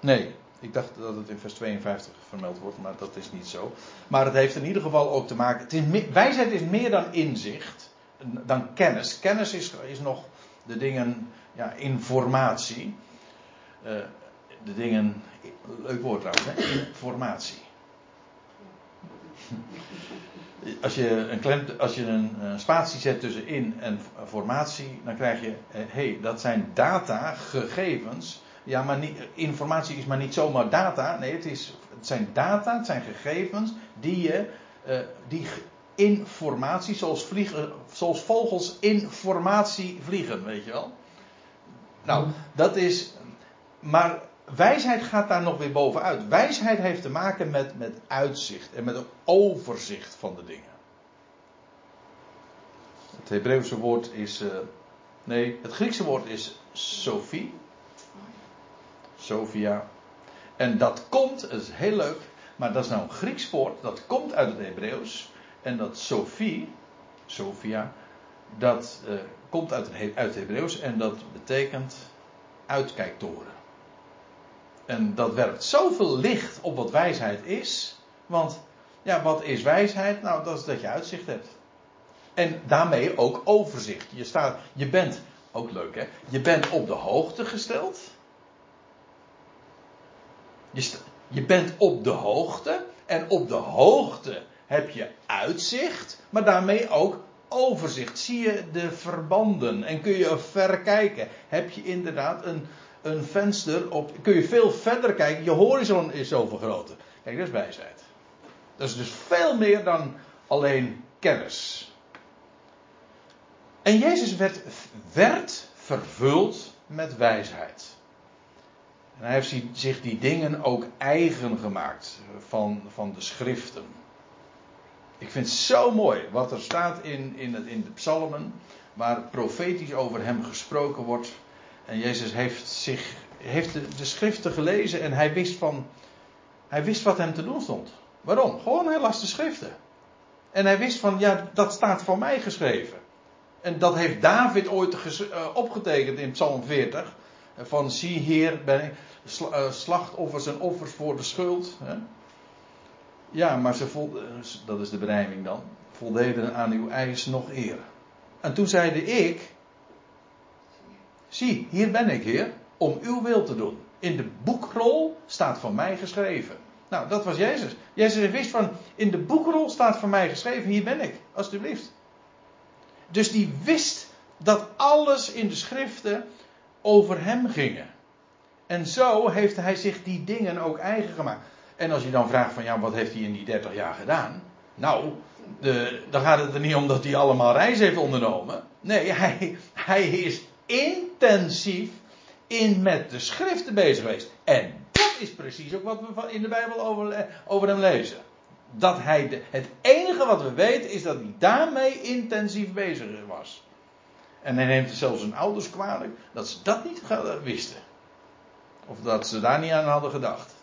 nee, Ik dacht dat het in vers 52 vermeld wordt, maar dat is niet zo. Maar het heeft in ieder geval ook te maken. Het is me- wijsheid is meer dan inzicht, dan kennis. Kennis is, is nog de dingen, ja, informatie. Eh, de dingen, leuk woord trouwens, hè? informatie. (laughs) Als je een, als je een, eh, spatie zet tussen in en formatie, dan krijg je, hé, hey, dat zijn data, gegevens. Ja, maar niet, informatie is maar niet zomaar data. Nee, het, is, het zijn data, het zijn gegevens die je, eh, die informatie, zoals, vliegen, zoals vogels informatie vliegen, weet je wel. Nou, dat is, maar wijsheid gaat daar nog weer bovenuit. Wijsheid heeft te maken met, met uitzicht en met een overzicht van de dingen. Het Hebreeuwse woord is. eh, nee, het Griekse woord is Sophie. Sophia. En dat komt, dat is heel leuk, maar dat is nou een Grieks woord, dat komt uit het Hebreeuws. En dat Sophie, Sophia, dat eh, komt uit het, He- uit het Hebreeuws en dat betekent uitkijktoren. En dat werpt zoveel licht op wat wijsheid is. Want, ja, wat is wijsheid? Nou, dat is dat je uitzicht hebt. En daarmee ook overzicht. Je, staat, je bent, ook leuk hè, je bent op de hoogte gesteld. Je, bent op de hoogte. En op de hoogte heb je uitzicht. Maar daarmee ook overzicht. Zie je de verbanden. En kun je verkijken. Heb je inderdaad een, een venster op. Kun je veel verder kijken. Je horizon is zo vergroten. Kijk, dat is wijsheid. Dat is dus veel meer dan alleen kennis. En Jezus werd, werd vervuld met wijsheid. En hij heeft zi- zich die dingen ook eigen gemaakt van, van de schriften. Ik vind het zo mooi wat er staat in, in, het, in de psalmen, waar profetisch over hem gesproken wordt. En Jezus heeft, zich, heeft de, de schriften gelezen en hij wist, van, hij wist wat hem te doen stond. Waarom? Gewoon hij las de schriften. En hij wist van, ja, dat staat voor mij geschreven. En dat heeft David ooit eh, opgetekend in Psalm 40. Van zie hier ben ik eh, slachtoffers en offers voor de schuld. Hè? Ja, maar ze vol, eh, dat is de berijming dan. Voldeden aan uw eis nog eer. En toen zeide ik. Zie, hier ben ik, Heer, om uw wil te doen. In de boekrol staat van mij geschreven. Nou, dat was Jezus. Jezus wist van, in de boekrol staat van mij geschreven, hier ben ik, alstublieft. Dus die wist dat alles in de schriften over hem gingen. En zo heeft hij zich die dingen ook eigen gemaakt. En als je dan vraagt van ja, wat heeft hij in die 30 jaar gedaan? Nou, de, dan gaat het er niet om dat hij allemaal reizen heeft ondernomen. Nee, hij, hij is intensief in met de schriften bezig geweest. En dat is precies ook wat we in de Bijbel over, over hem lezen. Dat hij het enige wat we weten is dat hij daarmee intensief bezig was. En hij neemt zelfs zijn ouders kwalijk dat ze dat niet wisten. Of dat ze daar niet aan hadden gedacht.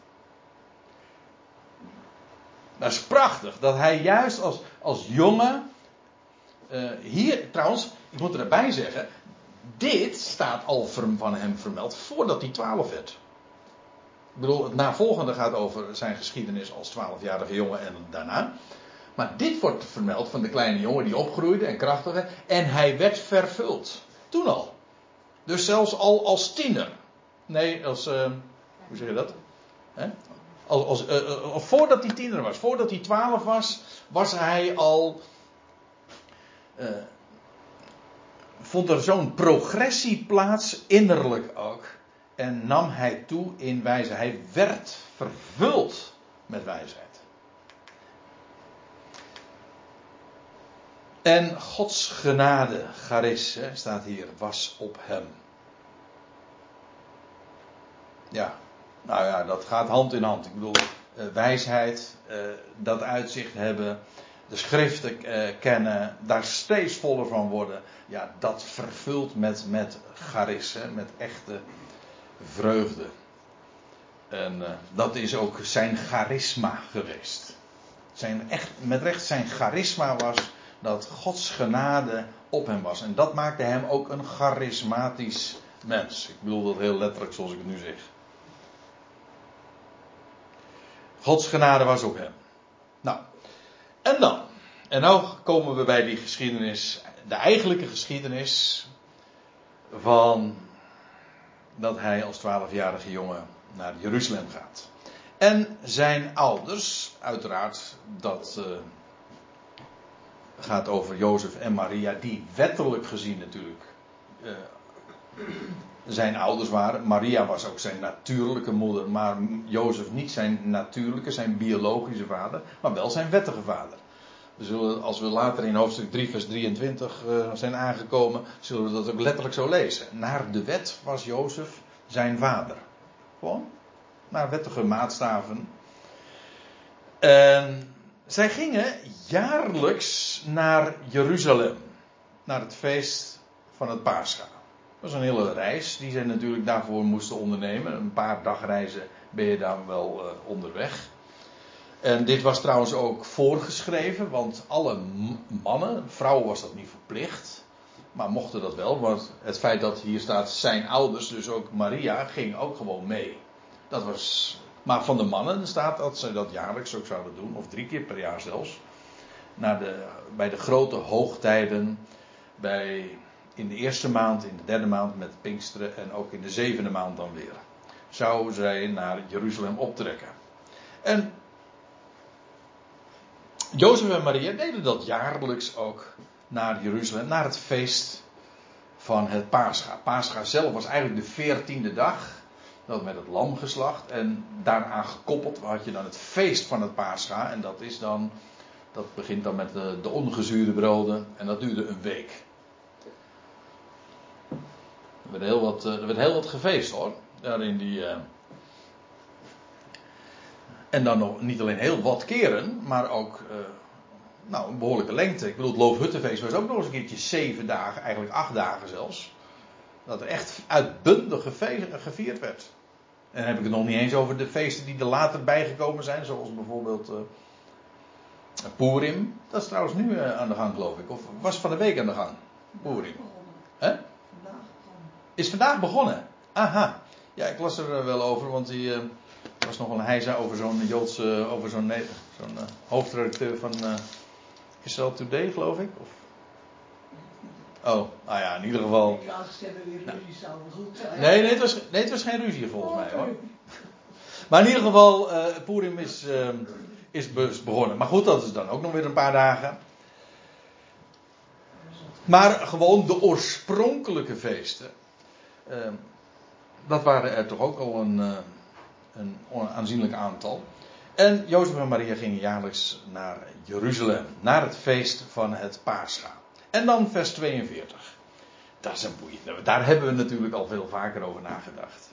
Dat is prachtig dat hij juist als, als jongen. eh, hier, trouwens, ik moet erbij zeggen. Dit staat al van hem vermeld voordat hij 12 werd. Ik bedoel, het navolgende gaat over zijn geschiedenis als 12-jarige jongen en daarna. Maar dit wordt vermeld van de kleine jongen die opgroeide en krachtig werd. En hij werd vervuld. Toen al. Dus zelfs al als tiener. Nee, als. eh, hoe zeg je dat? Als, eh, eh, voordat hij tiener was, voordat hij 12 was, was hij al. vond er zo'n progressie plaats, innerlijk ook. En nam hij toe in wijsheid. Hij werd vervuld met wijsheid. En Gods genade, charis, staat hier, was op hem. Ja, nou ja, dat gaat hand in hand. Ik bedoel, eh, wijsheid, eh, dat uitzicht hebben, de schriften eh, kennen, daar steeds voller van worden. Ja, dat vervult met, met charis, met echte vreugde. En dat is ook zijn charisma geweest. Zijn echt, met recht zijn charisma was dat Gods genade op hem was. En dat maakte hem ook een charismatisch mens. Ik bedoel dat heel letterlijk zoals ik het nu zeg. Gods genade was op hem. Nou, en dan. En nou komen we bij die geschiedenis, de eigenlijke geschiedenis van dat hij als twaalfjarige jongen naar Jeruzalem gaat. En zijn ouders, uiteraard, dat uh, gaat over Jozef en Maria, die wettelijk gezien natuurlijk uh, zijn ouders waren. Maria was ook zijn natuurlijke moeder, maar Jozef niet zijn natuurlijke, zijn biologische vader, maar wel zijn wettige vader. We zullen, als we later in hoofdstuk 3, vers 23 uh, zijn aangekomen, zullen we dat ook letterlijk zo lezen. Naar de wet was Jozef zijn vader. Gewoon naar wettige maatstaven. En zij gingen jaarlijks naar Jeruzalem. Naar het feest van het Pascha. Dat was een hele reis die zij natuurlijk daarvoor moesten ondernemen. Een paar dagreizen ben je dan wel uh, onderweg. En dit was trouwens ook voorgeschreven, want alle mannen, vrouwen was dat niet verplicht, maar mochten dat wel, want het feit dat hier staat zijn ouders, dus ook Maria, ging ook gewoon mee. Dat was, maar van de mannen staat dat ze dat jaarlijks ook zouden doen, of drie keer per jaar zelfs. Naar de, bij de grote hoogtijden, bij, in de eerste maand, in de derde maand met Pinksteren en ook in de zevende maand dan weer. Zou zij naar Jeruzalem optrekken. En Jozef en Maria deden dat jaarlijks ook naar Jeruzalem, naar het feest van het Pascha. Pascha zelf was eigenlijk de veertiende dag, dat met het lam geslacht. En daaraan gekoppeld had je dan het feest van het Pascha. En dat is dan, dat begint dan met de, de ongezuurde broden. En dat duurde een week. Er werd heel wat, er werd heel wat gefeest hoor. Daar in die. Uh... En dan nog niet alleen heel wat keren, maar ook uh, nou, een behoorlijke lengte. Ik bedoel, het Loofhuttenfeest was ook nog eens een keertje zeven dagen, eigenlijk acht dagen zelfs. Dat er echt uitbundig gevierd werd. En dan heb ik het nog niet eens over de feesten die er later bijgekomen zijn, zoals bijvoorbeeld uh, Purim. Dat is trouwens nu uh, aan de gang, geloof ik. Of was van de week aan de gang? Purim. Hè? Is vandaag begonnen? Aha. Ja, ik las er wel over, want die. Was nog wel een heisa over zo'n Joodse, over zo'n uh, hoofdredacteur van Israel Today, geloof ik. Of... Oh, nou ja, in ieder geval. Nou. Nee, nee het, was, nee, het was geen ruzie volgens mij hoor. Maar in ieder geval, uh, Purim is, uh, is begonnen. Maar goed, dat is dan ook nog weer een paar dagen. Maar gewoon de oorspronkelijke feesten. Uh, dat waren er toch ook al een, uh, een aanzienlijk aantal. En Jozef en Maria gingen jaarlijks naar Jeruzalem, naar het feest van het Pascha. En dan vers 42. Dat is een boeiende. Daar hebben we natuurlijk al veel vaker over nagedacht.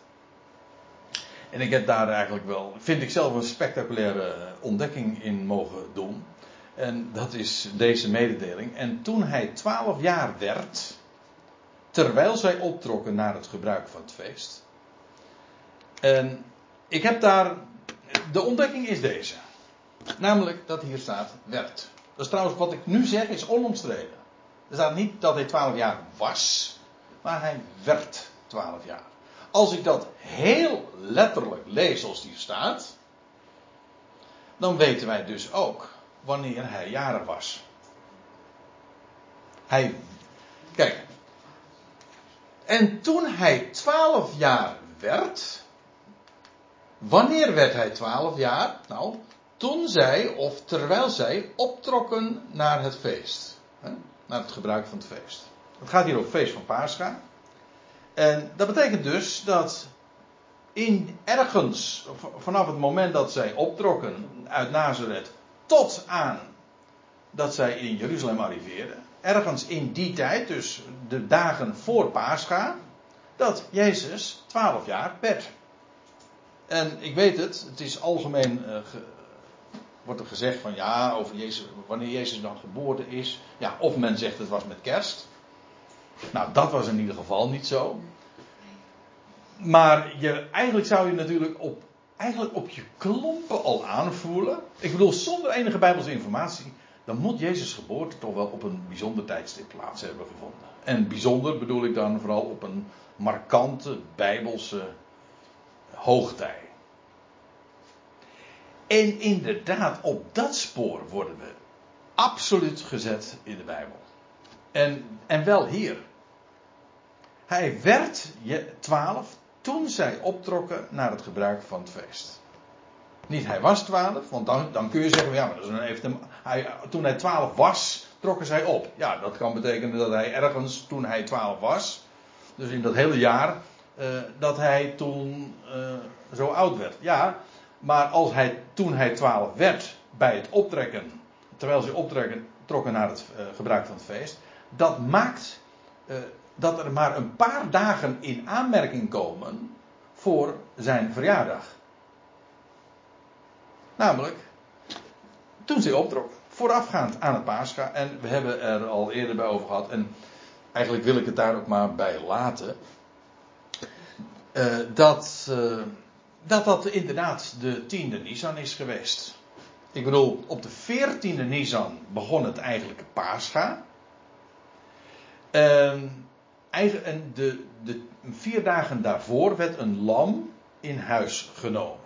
En ik heb daar eigenlijk wel, vind ik zelf een spectaculaire ontdekking in mogen doen. En dat is deze mededeling. En toen hij twaalf jaar werd, terwijl zij optrokken naar het gebruik van het feest. En ik heb daar. De ontdekking is deze. Namelijk dat hier staat werd. Dat is trouwens wat ik nu zeg, is onomstreden. Er staat niet dat hij 12 jaar was, maar hij werd 12 jaar. Als ik dat heel letterlijk lees zoals die staat, dan weten wij dus ook wanneer hij jaren was. Hij, kijk. En toen hij 12 jaar werd, Wanneer werd hij twaalf jaar? Nou, toen zij, of terwijl zij, optrokken naar het feest. Naar het gebruik van het feest. Het gaat hier over feest van Pascha. En dat betekent dus dat in ergens, vanaf het moment dat zij optrokken uit Nazareth, tot aan dat zij in Jeruzalem arriveerden, ergens in die tijd, dus de dagen voor Pascha, dat Jezus 12 jaar werd. En ik weet het, het is algemeen, ge, wordt er gezegd van ja, over Jezus, wanneer Jezus dan geboren is. Ja, of men zegt het was met kerst. Nou, dat was in ieder geval niet zo. Maar je, eigenlijk zou je natuurlijk op, eigenlijk op je klompen al aanvoelen. Ik bedoel, zonder enige bijbelse informatie. Dan moet Jezus' geboorte toch wel op een bijzonder tijdstip plaats hebben gevonden. En bijzonder bedoel ik dan vooral op een markante bijbelse hoogtij. En inderdaad, op dat spoor worden we absoluut gezet in de Bijbel. En, en wel hier. Hij werd twaalf toen zij optrokken naar het gebruik van het feest. Niet hij was twaalf, want dan, dan kun je zeggen, ja, maar dat een even, hij, toen hij twaalf was, trokken zij op. Ja, dat kan betekenen dat hij ergens toen hij twaalf was, dus in dat hele jaar, uh, dat hij toen uh, zo oud werd. Ja, maar als hij toen hij twaalf werd bij het optrekken, terwijl ze optrekken, trokken naar het uh, gebruik van het feest, dat maakt dat er maar een paar dagen in aanmerking komen voor zijn verjaardag. Namelijk, toen ze optrok, voorafgaand aan het Pascha. En we hebben er al eerder bij over gehad. En eigenlijk wil ik het daar ook maar bij laten. Uh, dat, dat dat inderdaad de tiende Nisan is geweest. Ik bedoel, op de veertiende Nisan begon het eigenlijke Pascha. En en de, de, vier dagen daarvoor werd een lam in huis genomen.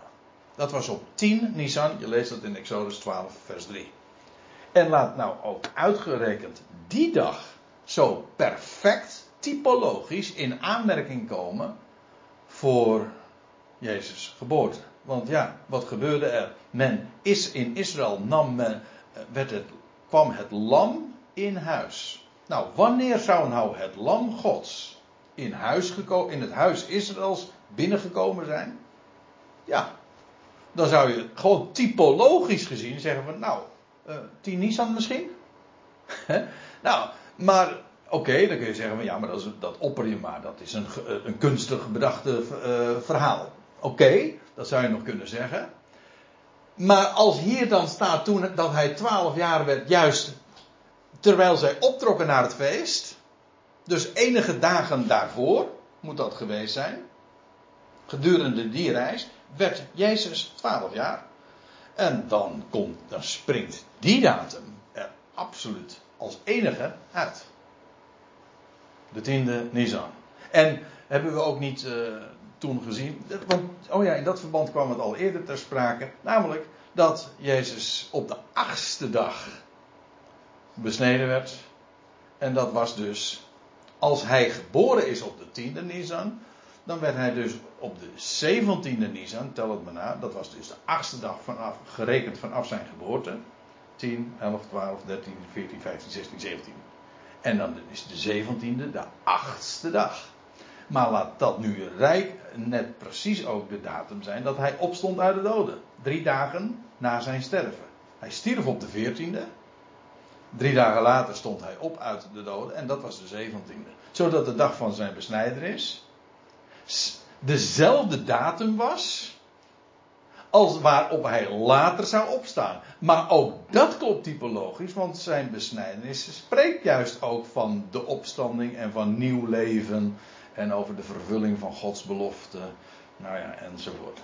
Dat was op 10 Nisan, je leest dat in Exodus 12, vers 3. En laat nou ook uitgerekend die dag zo perfect typologisch in aanmerking komen voor Jezus' geboorte. Want ja, wat gebeurde er? Men is in Israël nam men, eh, werd het, kwam het lam in huis. Nou, wanneer zou nou het lam Gods in, huis in het huis Israëls binnengekomen zijn? Ja, dan zou je gewoon typologisch gezien zeggen van, nou, uh, tien Nisan misschien? (laughs) nou, maar oké, dan kun je zeggen van, ja, maar dat, is, dat opper je maar, dat is een, een kunstig bedachte uh, verhaal. Oké, dat zou je nog kunnen zeggen. Maar als hier dan staat toen dat hij twaalf jaar werd, juist terwijl zij optrokken naar het feest, dus enige dagen daarvoor moet dat geweest zijn, gedurende die reis, werd Jezus 12 jaar. En dan, komt, dan springt die datum er absoluut als enige uit. De tiende Nisan. En hebben we ook niet uh, toen gezien, want, oh ja, in dat verband kwam het al eerder ter sprake, namelijk dat Jezus op de achtste dag besneden werd. En dat was dus, als hij geboren is op de tiende Nisan, dan werd hij dus op de zeventiende Nisan, tel het maar na, dat was dus de achtste dag vanaf, gerekend vanaf zijn geboorte. 10, 11, 12, 13, 14, 15, 16, 17. En dan is de zeventiende de achtste dag. Maar laat dat nu rijk net precies ook de datum zijn dat hij opstond uit de doden. Drie dagen na zijn sterven. Hij stierf op de veertiende. Drie dagen later stond hij op uit de doden en dat was de zeventiende. Zodat de dag van zijn besnijdenis dezelfde datum was als waarop hij later zou opstaan. Maar ook dat klopt typologisch, want zijn besnijdenis spreekt juist ook van de opstanding en van nieuw leven en over de vervulling van Gods belofte, nou ja, enzovoort.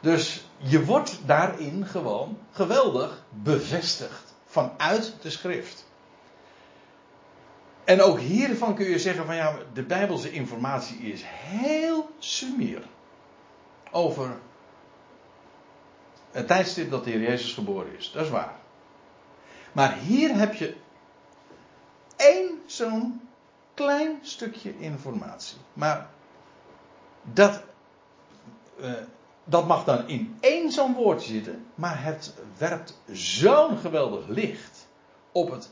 Dus je wordt daarin gewoon geweldig bevestigd vanuit de schrift. En ook hiervan kun je zeggen van ja, de Bijbelse informatie is heel sumier over het tijdstip dat de Heer Jezus geboren is. Dat is waar. Maar hier heb je één zo'n klein stukje informatie. Maar dat, uh, dat mag dan in één zo'n woordje zitten, maar het werpt zo'n geweldig licht op het,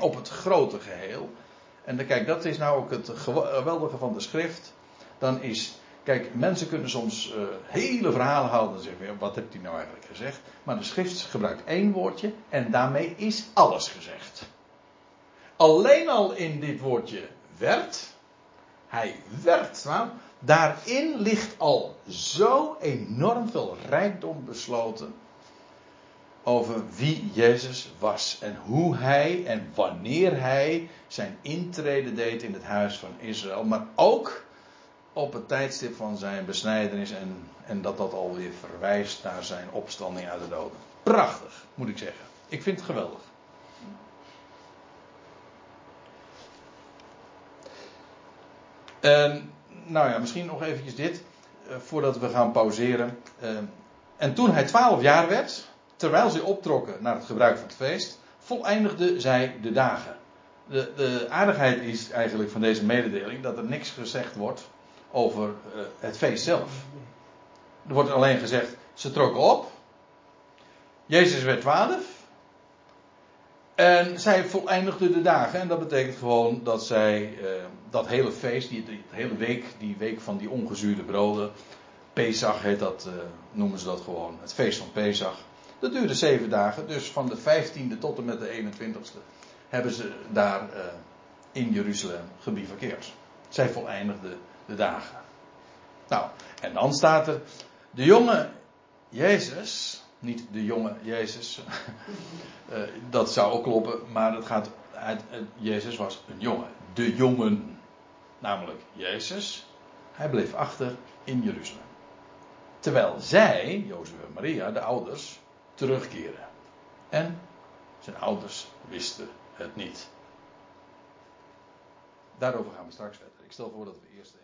op het grote geheel. En dan, kijk, dat is nou ook het geweldige van de schrift. Dan is, kijk, mensen kunnen soms uh, hele verhalen houden en zeggen, wat heeft hij nou eigenlijk gezegd? Maar de schrift gebruikt één woordje en daarmee is alles gezegd. Alleen al in dit woordje werd, hij werd, Daarin ligt al zo enorm veel rijkdom besloten over wie Jezus was en hoe hij en wanneer hij zijn intrede deed in het huis van Israël, maar ook op het tijdstip van zijn besnijdenis en, en dat dat alweer verwijst naar zijn opstanding uit de doden. Prachtig, moet ik zeggen. Ik vind het geweldig. En nou ja, misschien nog eventjes dit. Uh, voordat we gaan pauzeren. Uh, En toen hij twaalf jaar werd, terwijl zij optrokken naar het gebruik van het feest, voleindigde zij de dagen. De, de aardigheid is eigenlijk van deze mededeling dat er niks gezegd wordt over eh, het feest zelf. Er wordt alleen gezegd, ze trokken op. Jezus werd twaalf. En zij voleindigde de dagen. En dat betekent gewoon dat zij eh, dat hele feest, die, die hele week, die week van die ongezuurde broden. Pesach heet dat, eh, noemen ze dat gewoon. Het feest van Pesach. Dat duurde zeven dagen. Dus van de 15e tot en met de 21ste hebben ze daar eh, in Jeruzalem gebivakkeerd. Zij voleindigde de dagen. Nou, en dan staat er. De jonge Jezus niet de jonge Jezus. uh, (laughs) dat zou ook kloppen, maar het gaat uit, uh, Jezus was een jongen. De jongen. Namelijk Jezus. Hij bleef achter in Jeruzalem. Terwijl zij, Jozef en Maria, de ouders, terugkeren. En zijn ouders wisten het niet. Daarover gaan we straks verder. Ik stel voor dat we eerst.